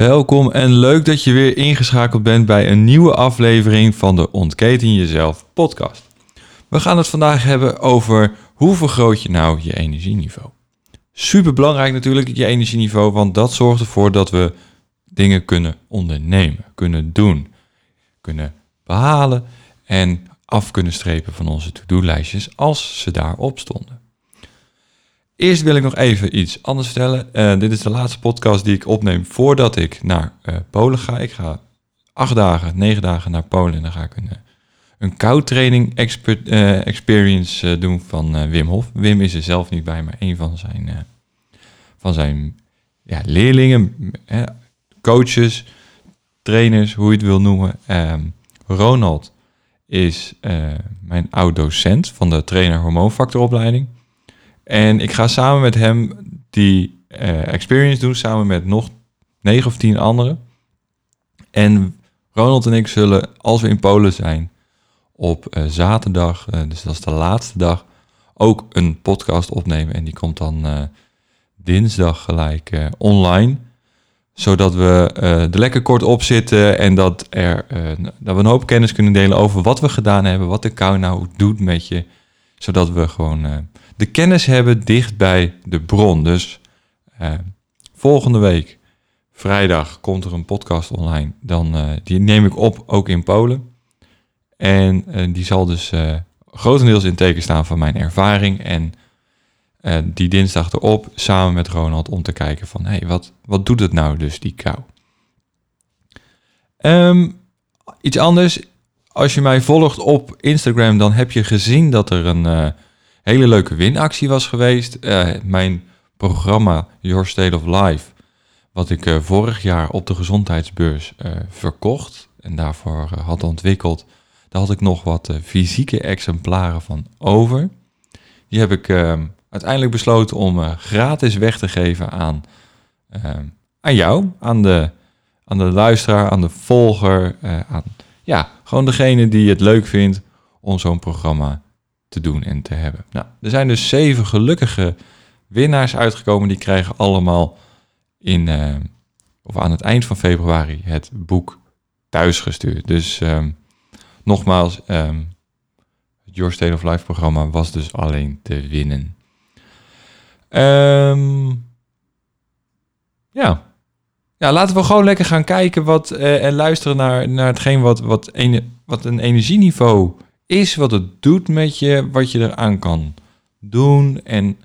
Welkom en leuk dat je weer ingeschakeld bent bij een nieuwe aflevering van de Ontketen Jezelf podcast. We gaan het vandaag hebben over hoe vergroot je nou je energieniveau. Super belangrijk natuurlijk, je energieniveau, want dat zorgt ervoor dat we dingen kunnen ondernemen, kunnen doen, kunnen behalen en af kunnen strepen van onze to-do-lijstjes als ze daarop stonden. Eerst wil ik nog even iets anders vertellen. Uh, dit is de laatste podcast die ik opneem voordat ik naar uh, Polen ga. Ik ga acht dagen, negen dagen naar Polen en dan ga ik een, een koudtraining expert, experience doen van Wim Hof. Wim is er zelf niet bij, maar een van zijn, van zijn ja, leerlingen, coaches, trainers, hoe je het wil noemen. Um, Ronald is mijn oud-docent van de trainer hormoonfactoropleiding. En ik ga samen met hem die uh, experience doen, samen met nog negen of tien anderen. En Ronald en ik zullen, als we in Polen zijn, op uh, zaterdag, uh, dus dat is de laatste dag, ook een podcast opnemen. En die komt dan dinsdag gelijk online. Zodat we er lekker kort op zitten en dat, er, dat we een hoop kennis kunnen delen over wat we gedaan hebben, wat de kou nou doet met je. Zodat we gewoon de kennis hebben dicht bij de bron. Dus uh, volgende week, vrijdag, komt er een podcast online. Dan, uh, die neem ik op, ook in Polen. En die zal dus grotendeels in teken staan van mijn ervaring. En die dinsdag erop, samen met Ronald, om te kijken van... hé, hey, wat, wat doet het nou dus, die kou? Um, iets anders. Als je mij volgt op Instagram, dan heb je gezien dat er een hele leuke winactie was geweest. Uh, mijn programma Your State of Life, wat ik uh, vorig jaar op de gezondheidsbeurs verkocht en daarvoor had ontwikkeld, daar had ik nog wat fysieke exemplaren van over. Die heb ik uiteindelijk besloten om gratis weg te geven aan, aan jou, aan de, aan de luisteraar, aan de volger, aan ja, gewoon degene die het leuk vindt om zo'n programma te doen en te hebben. Nou, er zijn dus zeven gelukkige winnaars uitgekomen. Die krijgen allemaal in, uh, of aan het eind van februari het boek thuisgestuurd. Dus um, nogmaals, um, het Your State of Life programma was dus alleen te winnen. Um, ja. Ja, laten we gewoon lekker gaan kijken wat, uh, en luisteren naar, naar hetgeen wat, wat, een, wat een energieniveau is, wat het doet met je, wat je eraan kan doen en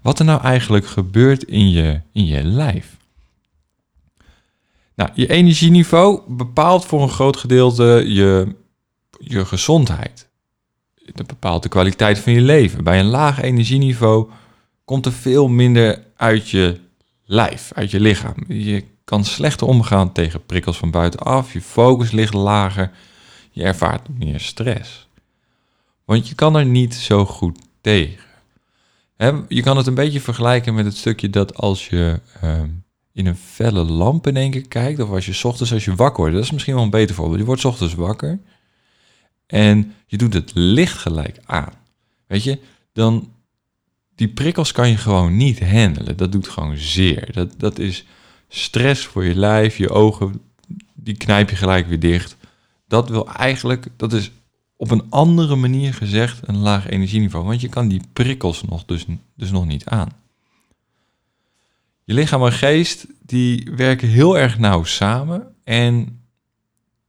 wat er nou eigenlijk gebeurt in je, in je lijf. Nou, je energieniveau bepaalt voor een groot gedeelte je, je gezondheid. Dat bepaalt de kwaliteit van je leven. Bij een laag energieniveau komt er veel minder uit je lijf, uit je lichaam. Je kan slechter omgaan tegen prikkels van buitenaf. Je focus ligt lager. Je ervaart meer stress. Want je kan er niet zo goed tegen. je kan het een beetje vergelijken met het stukje dat als je ehm, in een felle lamp in één keer kijkt, of als je ochtends als je wakker wordt, dat is misschien wel een beter voorbeeld. Je wordt ochtends wakker en je doet het licht gelijk aan. Weet je, dan die prikkels kan je gewoon niet handelen. Dat doet gewoon zeer. Dat, dat is stress voor je lijf, je ogen, die knijp je gelijk weer dicht. Dat wil eigenlijk, dat is op een andere manier gezegd een laag energieniveau. Want je kan die prikkels nog dus, dus nog niet aan. Je lichaam en geest die werken heel erg nauw samen. En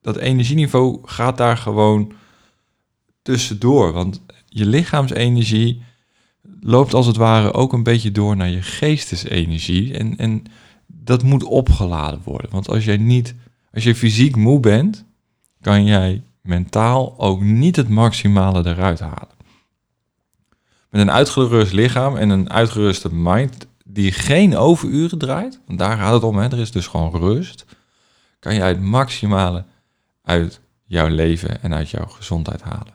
dat energieniveau gaat daar gewoon tussendoor. Want je lichaamsenergie loopt als het ware ook een beetje door naar je geestesenergie. En, en dat moet opgeladen worden. Want als jij niet, als je fysiek moe bent, kan jij mentaal ook niet het maximale eruit halen. Met een uitgerust lichaam en een uitgeruste mind die geen overuren draait, want daar gaat het om, hè, er is dus gewoon rust, kan je het maximale uit jouw leven en uit jouw gezondheid halen.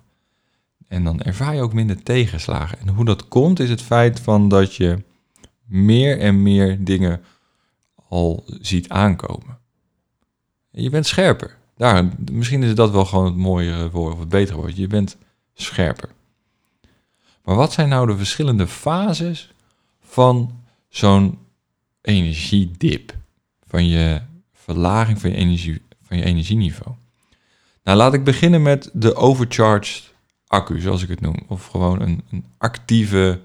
En dan ervaar je ook minder tegenslagen. En hoe dat komt is het feit van dat je meer en meer dingen al ziet aankomen. je bent scherper. Daar, misschien is dat wel gewoon het mooiere woord of het betere woord. Je bent scherper. Maar wat zijn nou de verschillende fases van zo'n energiedip? Van je verlaging van je, energie, van je energieniveau. Nou, laat ik beginnen met de overcharged accu, zoals ik het noem. Of gewoon een, een actieve,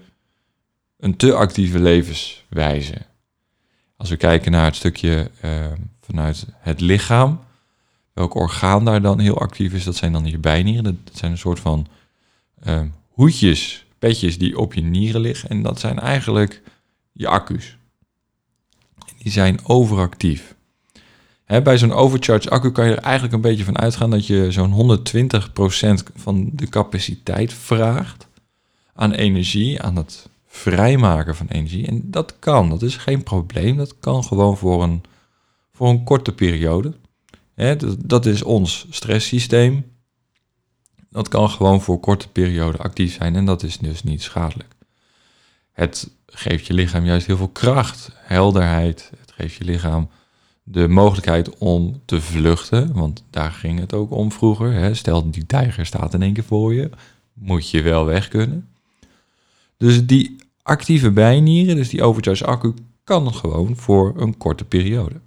een te actieve levenswijze. Als we kijken naar het stukje uh, vanuit het lichaam, welk orgaan daar dan heel actief is, dat zijn dan je bijnieren. Dat zijn een soort van uh, hoedjes, petjes die op je nieren liggen. En dat zijn eigenlijk je accu's. Die zijn overactief. Bij zo'n overcharge accu kan je er eigenlijk een beetje van uitgaan dat je zo'n 120% van de capaciteit vraagt aan energie, aan het vrijmaken van energie. En dat kan, dat is geen probleem. Dat kan gewoon voor een, voor een korte periode. Hè, dat, dat is ons stresssysteem. Dat kan gewoon voor korte periode actief zijn en dat is dus niet schadelijk. Het geeft je lichaam juist heel veel kracht, helderheid. Het geeft je lichaam de mogelijkheid om te vluchten, want daar ging het ook om vroeger. Hè. Stel, die tijger staat in één keer voor je, moet je wel weg kunnen. Dus die actieve bijnieren, dus die overcharge accu, kan gewoon voor een korte periode.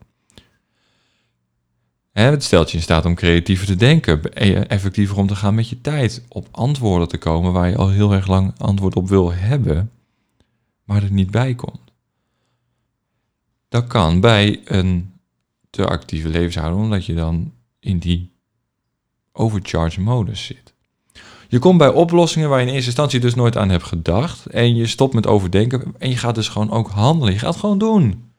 Het stelt je in staat om creatiever te denken, effectiever om te gaan met je tijd, op antwoorden te komen waar je al heel erg lang antwoord op wil hebben, maar er niet bij komt. Dat kan bij een te actieve levenshouding, omdat je dan in die overcharge modus zit. Je komt bij oplossingen waar je in eerste instantie dus nooit aan hebt gedacht. En je stopt met overdenken en je gaat dus gewoon ook handelen. Je gaat gewoon doen.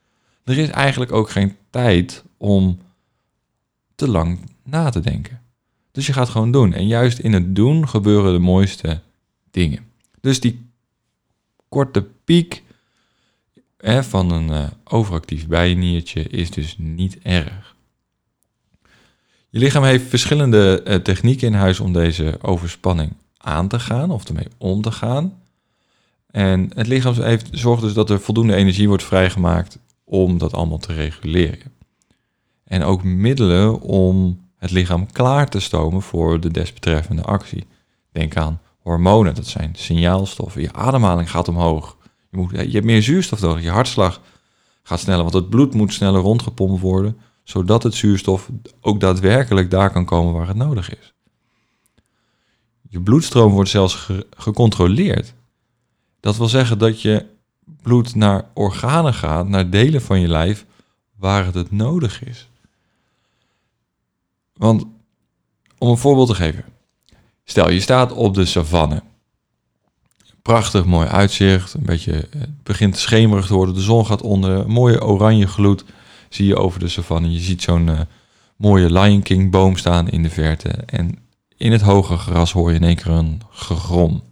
Er is eigenlijk ook geen tijd om te lang na te denken. Dus je gaat gewoon doen. En juist in het doen gebeuren de mooiste dingen. Dus die korte piek hè, van een uh, overactief bijniertje is dus niet erg. Je lichaam heeft verschillende uh, technieken in huis om deze overspanning aan te gaan of ermee om te gaan. En het lichaam heeft, zorgt dus dat er voldoende energie wordt vrijgemaakt om dat allemaal te reguleren. En ook middelen om het lichaam klaar te stomen voor de desbetreffende actie. Denk aan hormonen, dat zijn signaalstoffen. Je ademhaling gaat omhoog. Je, moet, je hebt meer zuurstof nodig. Je hartslag gaat sneller, want het bloed moet sneller rondgepompt worden, zodat het zuurstof ook daadwerkelijk daar kan komen waar het nodig is. Je bloedstroom wordt zelfs gecontroleerd. Dat wil zeggen dat je bloed naar organen gaat, naar delen van je lijf waar het nodig is. Want om een voorbeeld te geven. Stel, je staat op de savanne prachtig mooi uitzicht. Een beetje, het begint schemerig te worden. De zon gaat onder. Een mooie oranje gloed zie je over de savanne. Je ziet zo'n uh, mooie Lion King boom staan in de verte. En in het hoge gras hoor je in één keer een gegrom.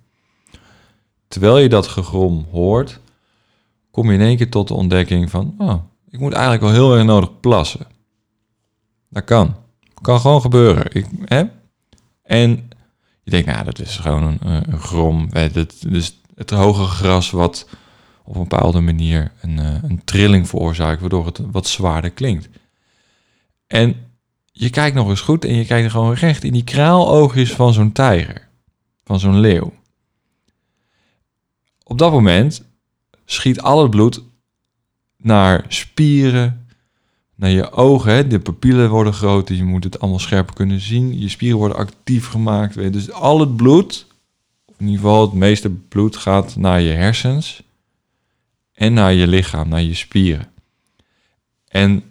Terwijl je dat gegrom hoort, kom je in één keer tot de ontdekking van... Oh, ik moet eigenlijk wel heel erg nodig plassen. Dat kan. Kan gewoon gebeuren. Ik, hè? En je denkt, nou, dat is gewoon een, eh, grom. Dus het hoge gras wat op een bepaalde manier een, eh, een trilling veroorzaakt, waardoor het wat zwaarder klinkt. En je kijkt nog eens goed en je kijkt gewoon recht in die kraaloogjes van zo'n tijger, van zo'n leeuw. Op dat moment schiet al het bloed naar spieren, naar je ogen. Hè? De pupillen worden groter, je moet het allemaal scherper kunnen zien. Je spieren worden actief gemaakt. Dus al het bloed, in ieder geval het meeste bloed, gaat naar je hersens en naar je lichaam, naar je spieren. En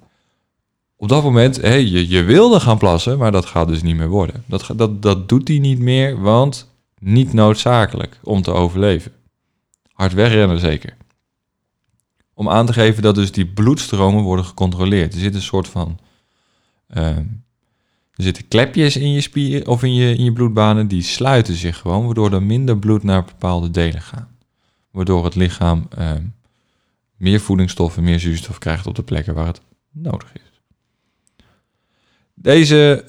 op dat moment, hè, je, je wilde gaan plassen, maar dat gaat dus niet meer worden. Dat, dat, dat doet hij niet meer, want niet noodzakelijk om te overleven. Hard wegrennen zeker. Om aan te geven dat dus die bloedstromen worden gecontroleerd. Er zit een soort van... Ehm, er zitten klepjes in je spieren of in je, in je bloedbanen, die sluiten zich gewoon, waardoor er minder bloed naar bepaalde delen gaat. Waardoor het lichaam ehm, meer voedingsstoffen, meer zuurstof krijgt op de plekken waar het nodig is. Deze,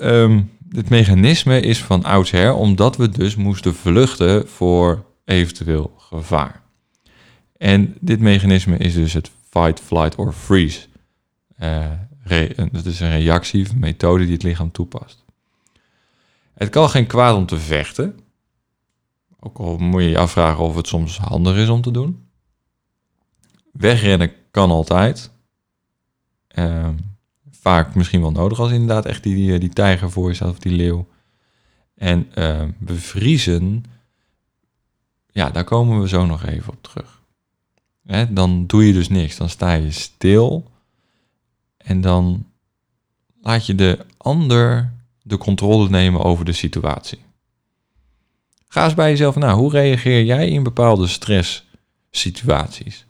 dit mechanisme is van oudsher omdat we dus moesten vluchten voor eventueel gevaar. En dit mechanisme is dus het fight, flight or freeze. Uh, dat is een reactie, een methode die het lichaam toepast. Het kan geen kwaad om te vechten. Ook al moet je je afvragen of het soms handig is om te doen. Wegrennen kan altijd. Uh, vaak misschien wel nodig als inderdaad echt die, die, tijger voor je staat of die leeuw. En uh, bevriezen, ja, daar komen we zo nog even op terug. Hè, dan doe je dus niks, dan sta je stil en dan laat je de ander de controle nemen over de situatie. Ga eens bij jezelf na, hoe reageer jij in bepaalde stresssituaties?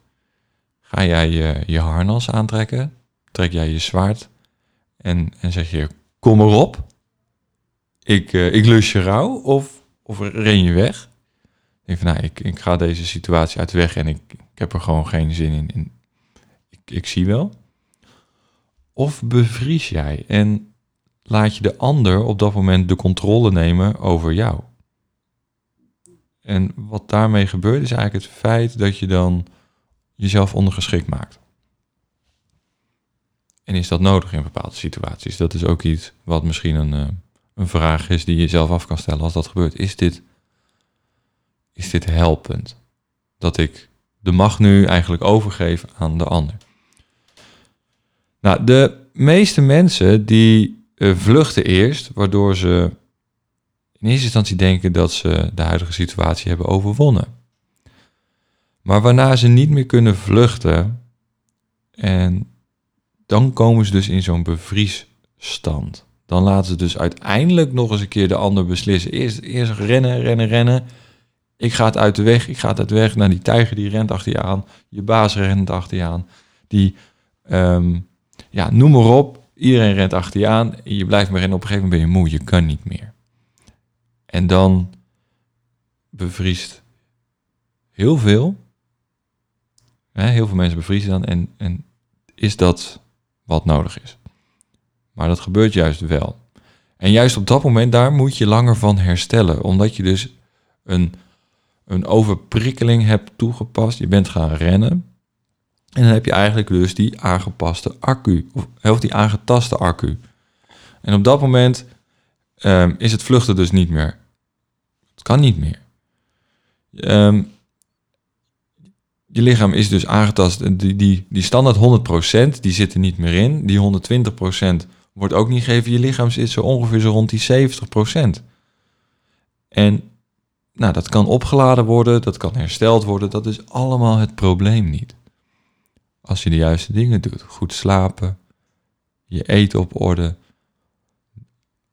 Ga jij je, je harnas aantrekken? Trek jij je zwaard en, en zeg je, kom erop, ik, uh, ik lus je rouw, of, of ren je weg? Denk van, nou, ik, ik ga deze situatie uit de weg en ik, ik heb er gewoon geen zin in. in ik, ik zie wel. Of bevries jij en laat je de ander op dat moment de controle nemen over jou? En wat daarmee gebeurt is eigenlijk het feit dat je dan jezelf ondergeschikt maakt. En is dat nodig in bepaalde situaties? Dat is ook iets wat misschien een, uh, een vraag is die je zelf af kan stellen als dat gebeurt. Is dit, is dit helpend? Dat ik de macht nu eigenlijk overgeef aan de ander. Nou, de meeste mensen die uh, vluchten eerst, waardoor ze in eerste instantie denken dat ze de huidige situatie hebben overwonnen. Maar waarna ze niet meer kunnen vluchten en dan komen ze dus in zo'n bevriesstand. Dan laten ze dus uiteindelijk nog eens een keer de ander beslissen. Eerst, rennen, rennen, rennen. Ik ga het uit de weg, ik ga het uit de weg. Nou, die tijger die rent achter je aan. Je baas rent achter je aan. Die, um, ja, noem maar op. Iedereen rent achter je aan. Je blijft maar rennen. Op een gegeven moment ben je moe. Je kan niet meer. En dan bevriest heel veel. Heel veel mensen bevriezen dan. En, en is dat wat nodig is. Maar dat gebeurt juist wel. En juist op dat moment, daar moet je langer van herstellen. Omdat je dus een, een overprikkeling hebt toegepast. Je bent gaan rennen. En dan heb je eigenlijk dus die aangepaste accu. Of, die aangetaste accu. En op dat moment um, is het vluchten dus niet meer. Het kan niet meer. Um, je lichaam is dus aangetast. Die, die, die standaard 100%, die zit er niet meer in. Die 120% wordt ook niet gegeven. Je lichaam zit zo ongeveer zo rond die 70%. En nou, dat kan opgeladen worden, dat kan hersteld worden. Dat is allemaal het probleem niet. Als je de juiste dingen doet. Goed slapen, je eten op orde.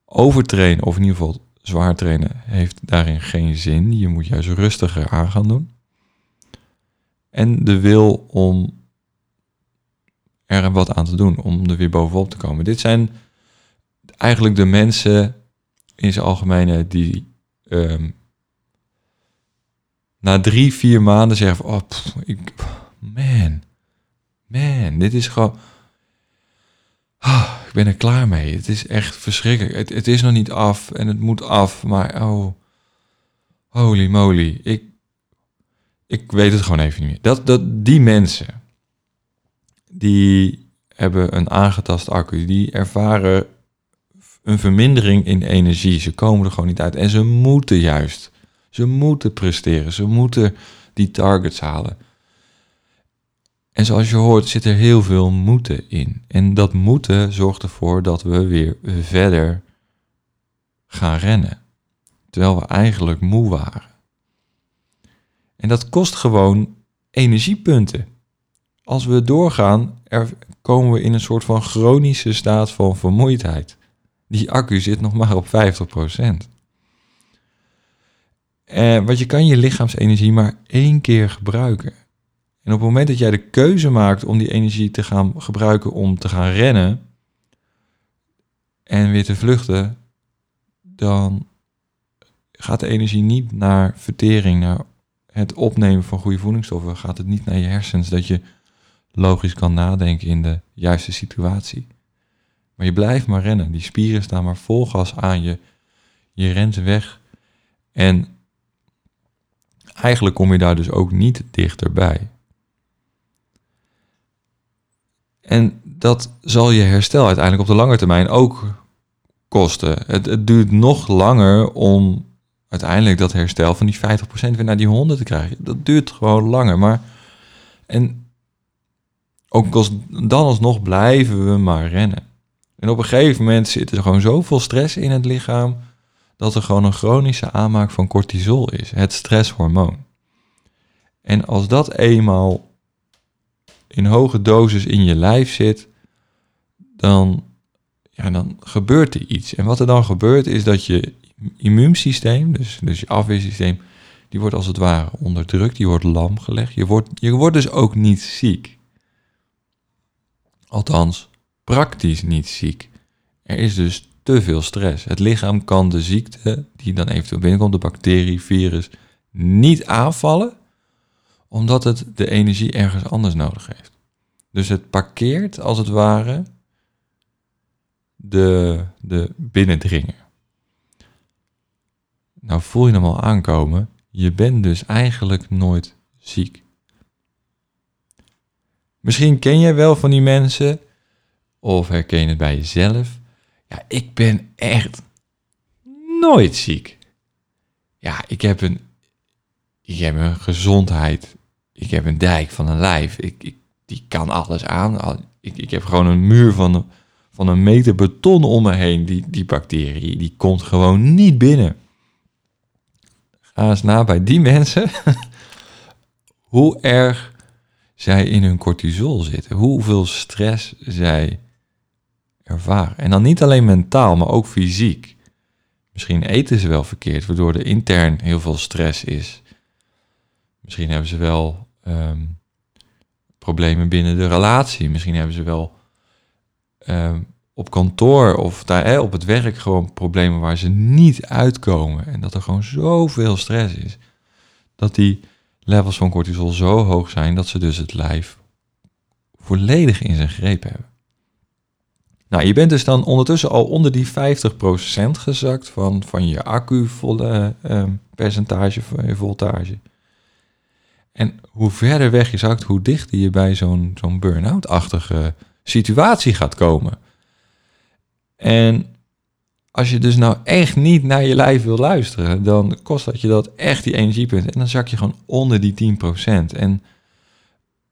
Overtrainen, of in ieder geval zwaar trainen, heeft daarin geen zin. Je moet juist rustiger aan gaan doen en de wil om er wat aan te doen, om er weer bovenop te komen. Dit zijn eigenlijk de mensen in zijn algemene die um, na drie, vier maanden zeggen van, oh, ik, man, man, dit is gewoon, oh, ik ben er klaar mee. Het is echt verschrikkelijk. Het, het is nog niet af en het moet af, maar oh, holy moly, ik, ik weet het gewoon even niet meer. Dat, dat, die mensen, die hebben een aangetast accu, die ervaren een vermindering in energie. Ze komen er gewoon niet uit. En ze moeten juist. Ze moeten presteren. Ze moeten die targets halen. En zoals je hoort zit er heel veel moeten in. En dat moeten zorgt ervoor dat we weer verder gaan rennen. Terwijl we eigenlijk moe waren. En dat kost gewoon energiepunten. Als we doorgaan, er komen we in een soort van chronische staat van vermoeidheid. Die accu zit nog maar op 50%. En want je kan je lichaamsenergie maar één keer gebruiken. En op het moment dat jij de keuze maakt om die energie te gaan gebruiken om te gaan rennen en weer te vluchten, dan gaat de energie niet naar vertering, naar het opnemen van goede voedingsstoffen. Gaat het niet naar je hersens dat je logisch kan nadenken in de juiste situatie. Maar je blijft maar rennen. Die spieren staan maar vol gas aan je. Je rent weg. En eigenlijk kom je daar dus ook niet dichterbij. En dat zal je herstel uiteindelijk op de lange termijn ook kosten. Het, het duurt nog langer om uiteindelijk dat herstel van die 50% weer naar die 100 te krijgen. Dat duurt gewoon langer. Maar en ook als, dan alsnog blijven we maar rennen. En op een gegeven moment zit er gewoon zoveel stress in het lichaam dat er gewoon een chronische aanmaak van cortisol is, het stresshormoon. En als dat eenmaal in hoge dosis in je lijf zit, dan, ja, dan gebeurt er iets. En wat er dan gebeurt is dat je immuunsysteem, dus, dus je afweersysteem, die wordt als het ware onderdrukt, die wordt lam gelegd. Je wordt, je wordt dus ook niet ziek. Althans, praktisch niet ziek. Er is dus te veel stress. Het lichaam kan de ziekte die dan eventueel binnenkomt, de bacterie, virus, niet aanvallen, omdat het de energie ergens anders nodig heeft. Dus het parkeert als het ware de, de binnendringer. Nou voel je hem al aankomen. Je bent dus eigenlijk nooit ziek. Misschien ken jij wel van die mensen, of herken je het bij jezelf. Ja, ik ben echt nooit ziek. Ja, ik heb een, ik heb een gezondheid. Ik heb een dijk van een lijf. Ik, ik die kan alles aan. Ik, ik heb gewoon een muur van, van een meter beton om me heen. Die, die bacterie, die komt gewoon niet binnen. Ga na bij die mensen. hoe erg zij in hun cortisol zitten. Hoeveel stress zij ervaren. En dan niet alleen mentaal, maar ook fysiek. Misschien eten ze wel verkeerd, waardoor er intern heel veel stress is. Misschien hebben ze wel ehm, problemen binnen de relatie. Misschien hebben ze wel ehm, op kantoor of daar, hè, op het werk gewoon problemen waar ze niet uitkomen. En dat er gewoon zoveel stress is. Dat die levels van cortisol zo hoog zijn dat ze dus het lijf volledig in zijn greep hebben. Nou, je bent dus dan ondertussen al onder die 50% gezakt van, van je accu volle, uh, percentage voltage. En hoe verder weg je zakt, hoe dichter je bij zo'n zo'n burn-out-achtige situatie gaat komen. En als je dus nou echt niet naar je lijf wil luisteren, dan kost dat je dat echt die energiepunten. En dan zak je gewoon onder die 10%. En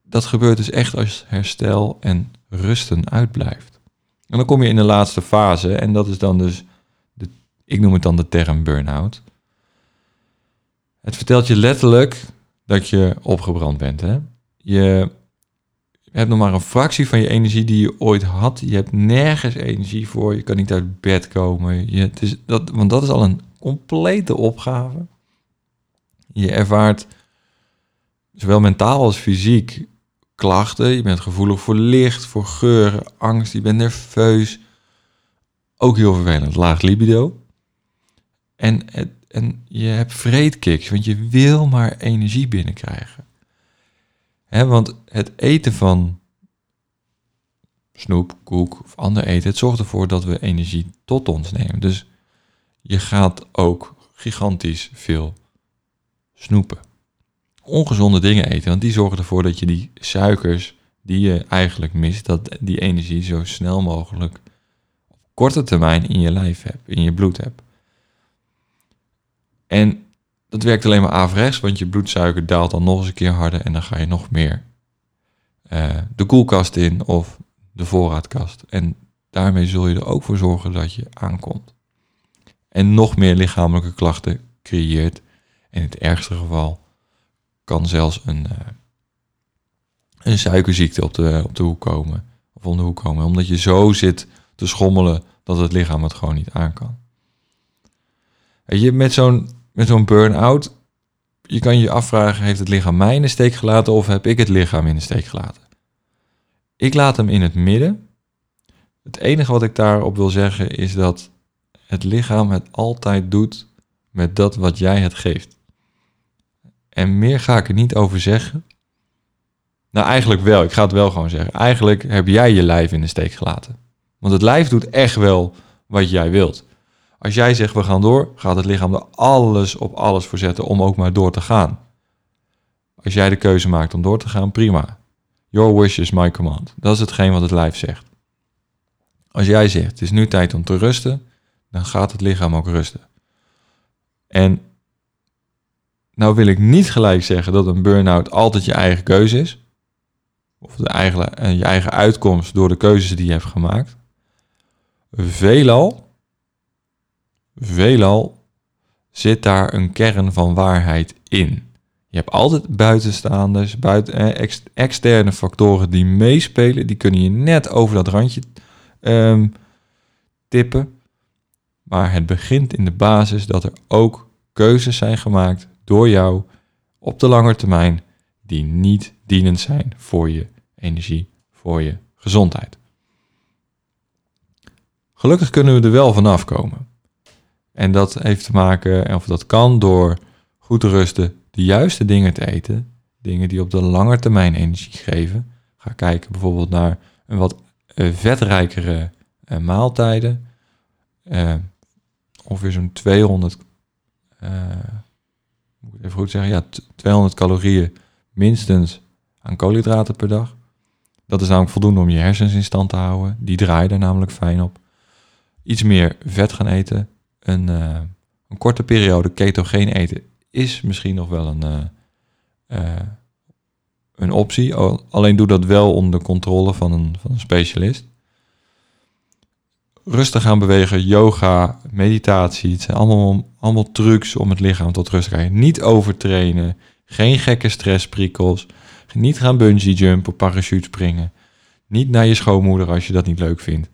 dat gebeurt dus echt als herstel en rusten uitblijft. En dan kom je in de laatste fase en dat is dan dus, de, ik noem het dan de term burn-out. Het vertelt je letterlijk dat je opgebrand bent. Hè? Je hebt nog maar een fractie van je energie die je ooit had. Je hebt nergens energie voor. Je kan niet uit bed komen. Je, het is dat, want dat is al een complete opgave. Je ervaart zowel mentaal als fysiek klachten. Je bent gevoelig voor licht, voor geuren, angst. Je bent nerveus. Ook heel vervelend, laag libido. En, en je hebt vreedkicks, want je wil maar energie binnenkrijgen. Want het eten van snoep, koek of ander eten, het zorgt ervoor dat we energie tot ons nemen. Dus je gaat ook gigantisch veel snoepen. Ongezonde dingen eten, want die zorgen ervoor dat je die suikers die je eigenlijk mist, dat die energie zo snel mogelijk op korte termijn in je lijf hebt, in je bloed hebt. En dat werkt alleen maar averechts, want je bloedsuiker daalt dan nog eens een keer harder en dan ga je nog meer uh, de koelkast in of de voorraadkast. En daarmee zul je er ook voor zorgen dat je aankomt. En nog meer lichamelijke klachten creëert. In het ergste geval kan zelfs een, uh, een suikerziekte op de, op de hoek komen. Of of om de hoek komen. Omdat je zo zit te schommelen dat het lichaam het gewoon niet aan kan. Weet je, met zo'n, met zo'n burn-out, je kan je afvragen, heeft het lichaam mij in de steek gelaten of heb ik het lichaam in de steek gelaten? Ik laat hem in het midden. Het enige wat ik daarop wil zeggen is dat het lichaam het altijd doet met dat wat jij het geeft. En meer ga ik er niet over zeggen. Nou, eigenlijk wel. Ik ga het wel gewoon zeggen. Eigenlijk heb jij je lijf in de steek gelaten. Want het lijf doet echt wel wat jij wilt. Als jij zegt we gaan door, gaat het lichaam er alles op alles voor zetten om ook maar door te gaan. Als jij de keuze maakt om door te gaan, prima. Your wish is my command. Dat is hetgeen wat het lijf zegt. Als jij zegt het is nu tijd om te rusten, dan gaat het lichaam ook rusten. En nou wil ik niet gelijk zeggen dat een burn-out altijd je eigen keuze is. Of de eigen, eh, je eigen uitkomst door de keuzes die je hebt gemaakt. Veelal, veelal zit daar een kern van waarheid in. Je hebt altijd buitenstaanders, buiten, eh, externe factoren die meespelen. Die kunnen je net over dat randje um, tippen. Maar het begint in de basis dat er ook keuzes zijn gemaakt door jou op de lange termijn die niet dienend zijn voor je energie, voor je gezondheid. Gelukkig kunnen we er wel vanaf komen. En dat heeft te maken, of dat kan door goed te rusten, de juiste dingen te eten, dingen die op de lange termijn energie geven. Ga kijken bijvoorbeeld naar een wat eh, vetrijkere uh, maaltijden. Uh, ongeveer zo'n 200, moet ik even goed zeggen, ja, 200 calorieën minstens aan koolhydraten per dag. Dat is namelijk voldoende om je hersens in stand te houden. Die draaien er namelijk fijn op. Iets meer vet gaan eten. Een, een korte periode ketogeen eten is misschien nog wel een, een optie. Alleen doe dat wel onder controle van een, van een specialist rustig gaan bewegen, yoga, meditatie. Het zijn allemaal, allemaal trucs om het lichaam tot rust te krijgen. Niet overtrainen, geen gekke stressprikkels, niet gaan bungee jumpen, parachute springen. Niet naar je schoonmoeder als je dat niet leuk vindt.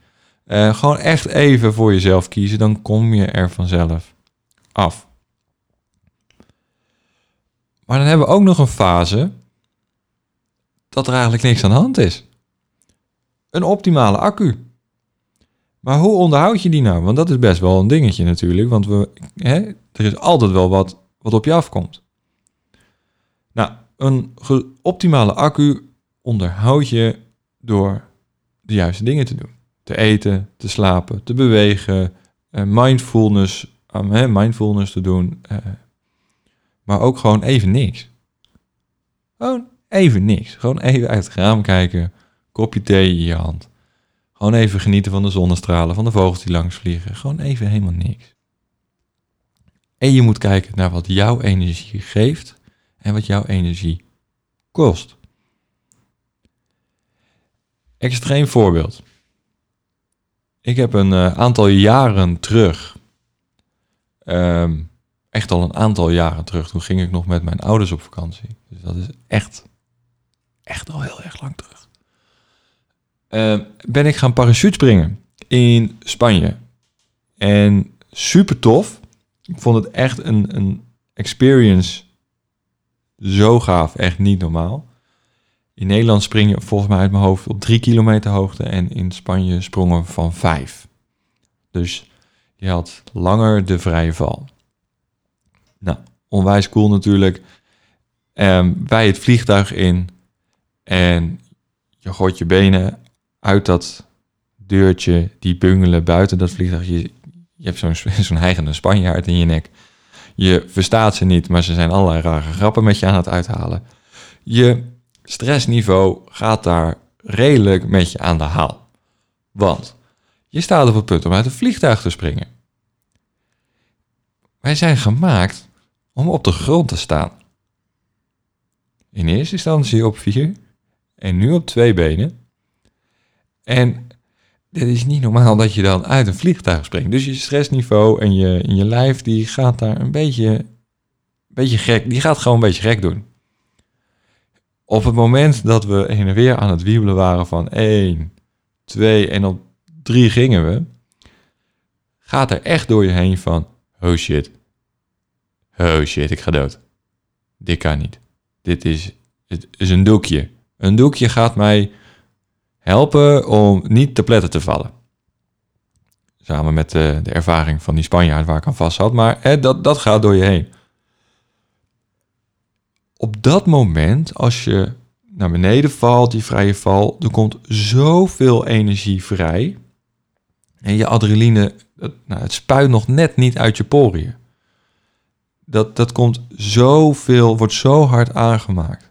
Uh, gewoon echt even voor jezelf kiezen, dan kom je er vanzelf af. Maar dan hebben we ook nog een fase dat er eigenlijk niks aan de hand is. Een optimale accu. Maar hoe onderhoud je die nou? Want dat is best wel een dingetje natuurlijk. Want we, hè, er is altijd wel wat, wat op je afkomt. Nou, een optimale accu onderhoud je door de juiste dingen te doen. Te eten, te slapen, te bewegen, uh, mindfulness, mindfulness te doen. Uh, maar ook gewoon even niks. Gewoon even niks. Gewoon even uit het raam kijken, kopje thee in je hand. Gewoon even genieten van de zonnestralen, van de vogels die langs vliegen. Gewoon even helemaal niks. En je moet kijken naar wat jouw energie geeft en wat jouw energie kost. Extreem voorbeeld. Ik heb een uh, aantal jaren terug, um, echt al een aantal jaren terug, toen ging ik nog met mijn ouders op vakantie. Dus dat is echt, echt al heel erg lang terug. Eh, ben ik gaan parachutespringen in Spanje. En super tof. Ik vond het echt een, een experience zo gaaf, echt niet normaal. In Nederland spring je volgens mij uit mijn hoofd op drie kilometer hoogte en in Spanje sprongen van vijf. Dus je had langer de vrije val. Nou, onwijs cool natuurlijk. Um, bij het vliegtuig in en je gooit je benen uit dat deurtje, die bungelen buiten dat vliegtuig. Je, je hebt zo'n zo'n heigende Spanjaard in je nek. Je verstaat ze niet, maar ze zijn allerlei rare grappen met je aan het uithalen. Je stressniveau gaat daar redelijk met je aan de haal. Want je staat op het punt om uit een vliegtuig te springen. Wij zijn gemaakt om op de grond te staan. In eerste instantie op vier en nu op twee benen. En dit is niet normaal dat je dan uit een vliegtuig springt. Dus je stressniveau en je, je lijf, die gaat daar een beetje, beetje gek, die gaat gewoon een beetje gek doen. Op het moment dat we heen en weer aan het wiebelen waren van 1, twee en op drie gingen we, gaat er echt door je heen van, oh shit, oh shit, ik ga dood. Dit kan niet. Dit is, het is een doekje. Een doekje gaat mij helpen om niet te pletten te vallen. Samen met de, de ervaring van die Spanjaard waar ik aan vast had. Maar hè, dat, dat gaat door je heen. Op dat moment, als je naar beneden valt, die vrije val, er komt zoveel energie vrij. En je adrenaline, nou, het spuit nog net niet uit je poriën. Dat, dat komt zoveel, wordt zo hard aangemaakt.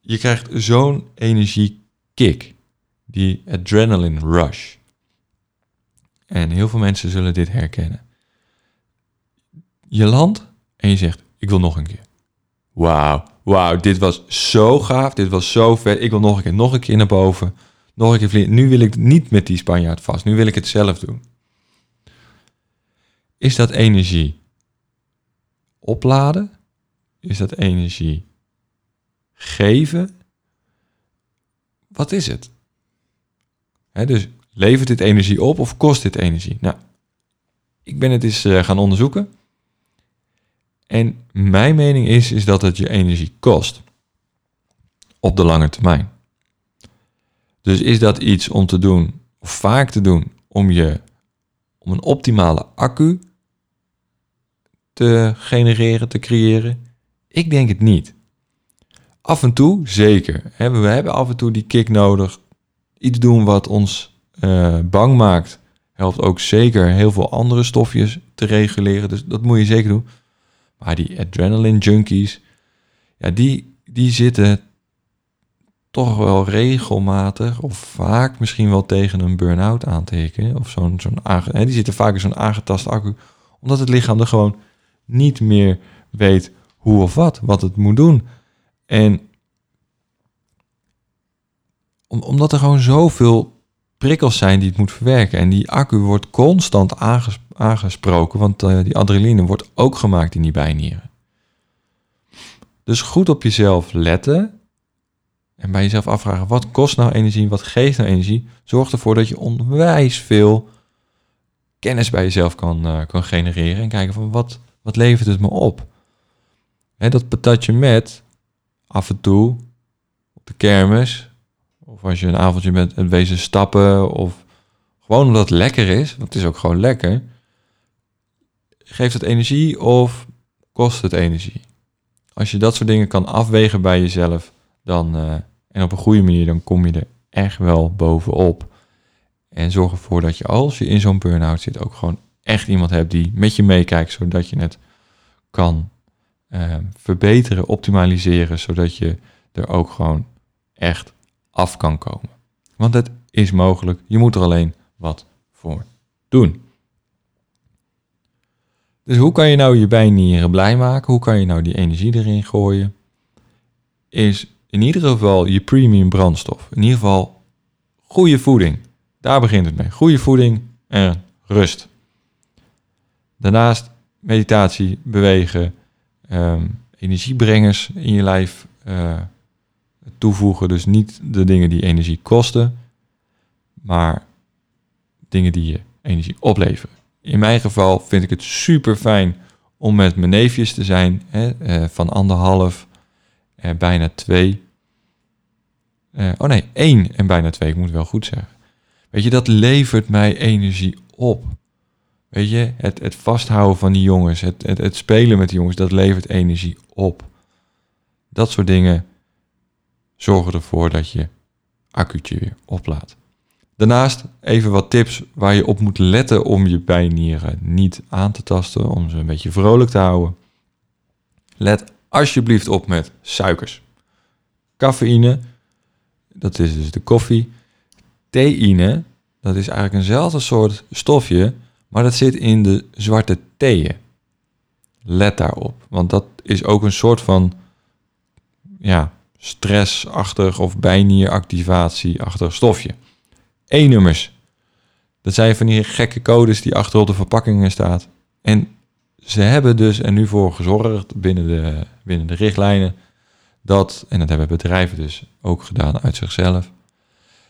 Je krijgt zo'n energiekick, die adrenaline rush. En heel veel mensen zullen dit herkennen. Je landt en je zegt, ik wil nog een keer. Wauw, wauw, dit was zo gaaf, dit was zo vet. Ik wil nog een keer, nog een keer naar boven. Nog een keer vliegen. Nu wil ik niet met die Spanjaard vast, nu wil ik het zelf doen. Is dat energie opladen? Is dat energie geven? Wat is het? dus levert dit energie op of kost dit energie? Nou, ik ben het eens eh, gaan onderzoeken. En mijn mening is, is dat het je energie kost. Op de lange termijn. Dus is dat iets om te doen, of vaak te doen, om je om een optimale accu te genereren, te creëren? Ik denk het niet. Af en toe, zeker. We hebben af en toe die kick nodig. Iets doen wat ons uh, bang maakt, helpt ook zeker heel veel andere stofjes te reguleren. Dus dat moet je zeker doen. Maar die adrenaline junkies, ja, die, die zitten toch wel regelmatig of vaak misschien wel tegen een burn-out aantekenen. Of zo'n, zo'n die zitten vaak in zo'n aangetast accu. Omdat het lichaam er gewoon niet meer weet hoe of wat, wat het moet doen. En omdat er gewoon zoveel prikkels zijn die het moet verwerken. En die accu wordt constant aangesproken, want uh, die adrenaline wordt ook gemaakt in die bijnieren. Dus goed op jezelf letten en bij jezelf afvragen, wat kost nou energie, wat geeft nou energie? Zorg ervoor dat je onwijs veel kennis bij jezelf kan, uh, kan genereren en kijken van wat, wat levert het me op? Hè, dat patatje met af en toe op de kermis, of als je een avondje met het wezen stappen, of gewoon omdat het lekker is, want het is ook gewoon lekker, geeft het energie of kost het energie? Als je dat soort dingen kan afwegen bij jezelf, dan, uh, en op een goede manier, dan kom je er echt wel bovenop. En zorg ervoor dat je als je in zo'n burn-out zit, ook gewoon echt iemand hebt die met je meekijkt, zodat je het kan uh, verbeteren, optimaliseren, zodat je er ook gewoon echt af kan komen. Want het is mogelijk, je moet er alleen wat voor doen. Dus hoe kan je nou je bijnieren blij maken? Hoe kan je nou die energie erin gooien? Is in ieder geval je premium brandstof. In ieder geval goede voeding. Daar begint het mee. Goede voeding en rust. Daarnaast meditatie, bewegen, um, energiebrengers in je lijf uh, toevoegen. Dus niet de dingen die energie kosten, maar dingen die je energie opleveren. In mijn geval vind ik het super fijn om met mijn neefjes te zijn, hè, uh, van anderhalf, uh, bijna twee. Uh, oh nee, één en bijna twee, ik moet wel goed zeggen. Weet je, dat levert mij energie op. Weet je, het, het vasthouden van die jongens, het, het, het spelen met die jongens, dat levert energie op. Dat soort dingen zorgen ervoor dat je accu'tje weer oplaadt. Daarnaast even wat tips waar je op moet letten om je bijnieren niet aan te tasten, om ze een beetje vrolijk te houden. Let alsjeblieft op met suikers. Cafeïne, dat is dus de koffie. Theïne, dat is eigenlijk eenzelfde soort stofje, maar dat zit in de zwarte theeën. Let daarop, want dat is ook een soort van ja, stressachtig of bijnieractivatieachtig stofje. E-nummers. Dat zijn van die gekke codes die achter op de verpakkingen staat. En ze hebben dus er nu voor gezorgd binnen de, binnen de richtlijnen dat, en dat hebben bedrijven dus ook gedaan uit zichzelf,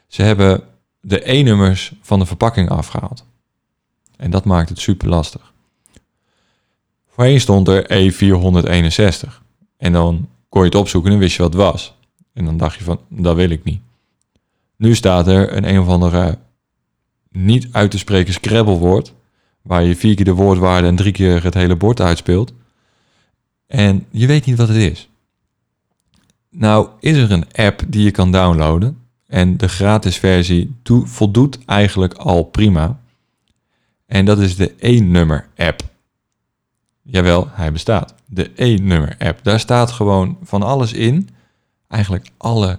ze hebben de E-nummers van de verpakking afgehaald. En dat maakt het super lastig. Voorheen stond er E461. En dan kon je het opzoeken en wist je wat het was. En dan dacht je van, dat wil ik niet. Nu staat er een een of andere niet uit te spreken Scrabble-woord, waar je vier keer de woordwaarde en drie keer het hele bord uitspeelt. En je weet niet wat het is. Nou is er een app die je kan downloaden. En de gratis versie voldoet eigenlijk al prima. En dat is de E-nummer app. Jawel, hij bestaat. De E-nummer app. Daar staat gewoon van alles in. Eigenlijk alle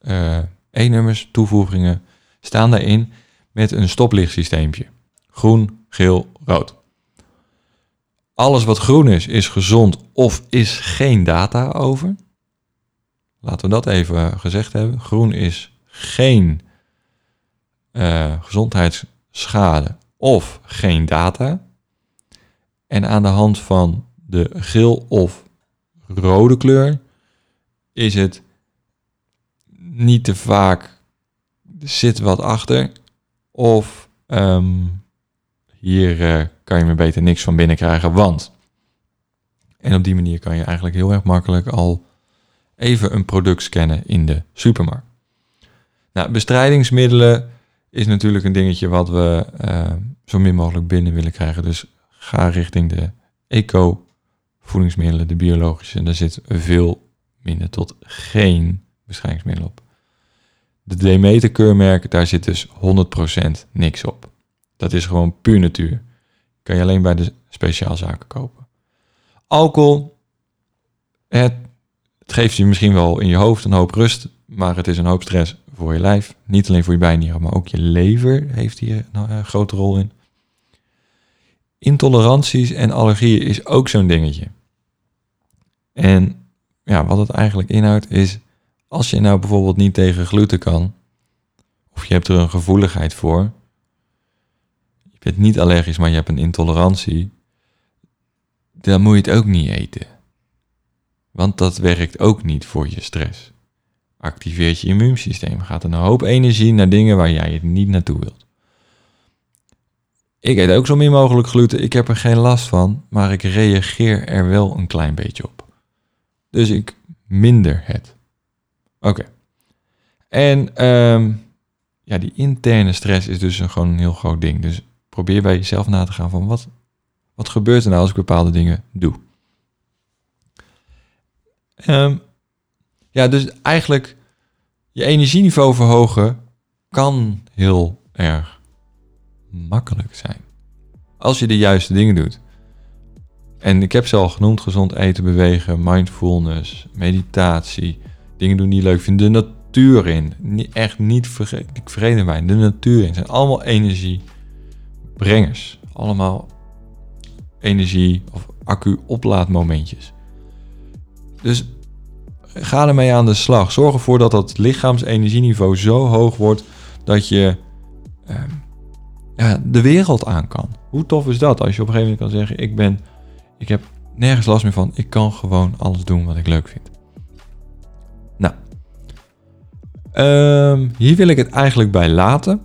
uh, E-nummers, toevoegingen staan daarin met een stoplichtsysteempje. Groen, geel, rood. Alles wat groen is, is gezond of is geen data over. Laten we dat even gezegd hebben. Groen is geen uh, gezondheidsschade of geen data. En aan de hand van de geel of rode kleur is het niet te vaak zit wat achter. Of um, hier uh, kan je me beter niks van binnen krijgen, want. En op die manier kan je eigenlijk heel erg makkelijk al even een product scannen in de supermarkt. Nou, bestrijdingsmiddelen is natuurlijk een dingetje wat we uh, zo min mogelijk binnen willen krijgen. Dus ga richting de eco-voedingsmiddelen, de biologische. En daar zit veel minder tot geen bestrijdingsmiddel op. De Demeter-keurmerk, daar zit dus 100% niks op. Dat is gewoon puur natuur. Kan je alleen bij de speciaalzaken kopen. Alcohol, het, het geeft je misschien wel in je hoofd een hoop rust, maar het is een hoop stress voor je lijf. Niet alleen voor je bijnieren, maar ook je lever heeft hier een grote rol in. Intoleranties en allergieën is ook zo'n dingetje. En ja, wat het eigenlijk inhoudt is, als je nou bijvoorbeeld niet tegen gluten kan, of je hebt er een gevoeligheid voor, je bent niet allergisch, maar je hebt een intolerantie, dan moet je het ook niet eten. Want dat werkt ook niet voor je stress. Activeert je immuunsysteem, gaat een hoop energie naar dingen waar jij het niet naartoe wilt. Ik eet ook zo min mogelijk gluten. Ik heb er geen last van, maar ik reageer er wel een klein beetje op. Dus ik minder het. Oké. En um, ja, die interne stress is dus een, gewoon een heel groot ding. Dus probeer bij jezelf na te gaan van wat, wat gebeurt er nou als ik bepaalde dingen doe. Um, ja, dus eigenlijk je energieniveau verhogen kan heel erg makkelijk zijn. Als je de juiste dingen doet. En ik heb ze al genoemd: gezond eten, bewegen, mindfulness, meditatie, dingen doen die je leuk vindt, de natuur in. echt niet vergeten, ik mij, de natuur in. zijn allemaal energiebrengers. Allemaal energie of accu-oplaadmomentjes. Dus ga ermee aan de slag. Zorg ervoor dat dat lichaamsenergieniveau zo hoog wordt dat je ehm, ja, de wereld aan kan. Hoe tof is dat als je op een gegeven moment kan zeggen: ik ben, ik heb nergens last meer van. Ik kan gewoon alles doen wat ik leuk vind. Um, hier wil ik het eigenlijk bij laten.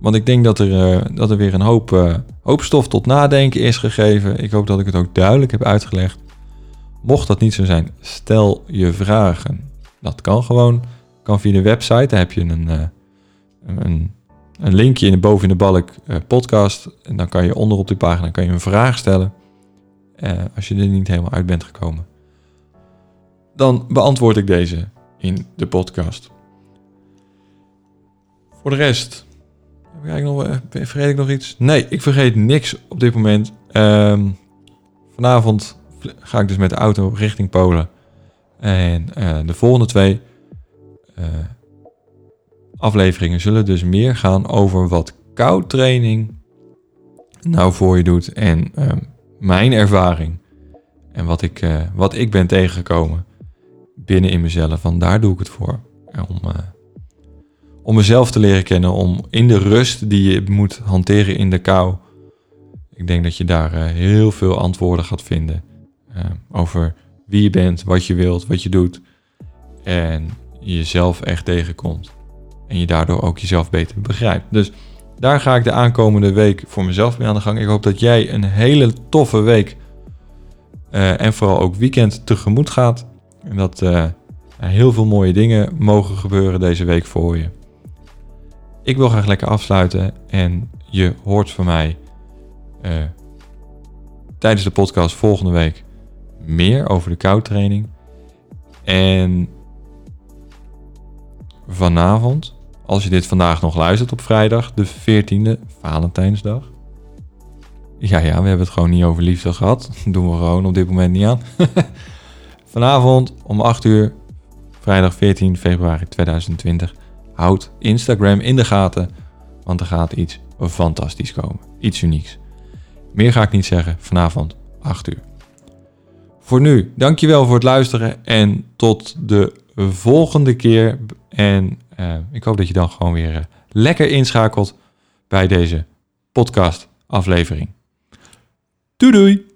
Want ik denk dat er, uh, dat er weer een hoop, uh, hoop stof tot nadenken is gegeven. Ik hoop dat ik het ook duidelijk heb uitgelegd. Mocht dat niet zo zijn, stel je vragen. Dat kan gewoon. Kan via de website. Daar heb je een, uh, een een linkje in de boven in de balk podcast. En dan kan je onder op die pagina kan je een vraag stellen. Als je er niet helemaal uit bent gekomen. Dan beantwoord ik deze in de podcast. Voor de rest. Ik nog, uh, vergeet ik nog iets? Nee, ik vergeet niks op dit moment. Um, vanavond ga ik dus met de auto richting Polen. En de volgende twee afleveringen zullen dus meer gaan over wat koudtraining nou voor je doet en uh, mijn ervaring en wat ik, wat ik ben tegengekomen binnen in mezelf. Van daar doe ik het voor. Om, om mezelf te leren kennen, om in de rust die je moet hanteren in de kou. Ik denk dat je daar heel veel antwoorden gaat vinden over wie je bent, wat je wilt, wat je doet en jezelf echt tegenkomt. En je daardoor ook jezelf beter begrijpt. Dus daar ga ik de aankomende week voor mezelf mee aan de gang. Ik hoop dat jij een hele toffe week uh, en vooral ook weekend tegemoet gaat. En dat er heel veel mooie dingen mogen gebeuren deze week voor je. Ik wil graag lekker afsluiten en je hoort van mij uh, tijdens de podcast volgende week meer over de koudtraining. En vanavond, als je dit vandaag nog luistert op vrijdag, de 14e, Valentijnsdag. Ja, ja, we hebben het gewoon niet over liefde gehad. Dat doen we gewoon op dit moment niet aan. vanavond om 8 uur, vrijdag 14 februari 2020. Houd Instagram in de gaten, want er gaat iets fantastisch komen. Iets unieks. Meer ga ik niet zeggen. Vanavond 8 uur. Voor nu, dankjewel voor het luisteren en tot de volgende keer. En uh, ik hoop dat je dan gewoon weer uh, lekker inschakelt bij deze podcast aflevering. Doei doei!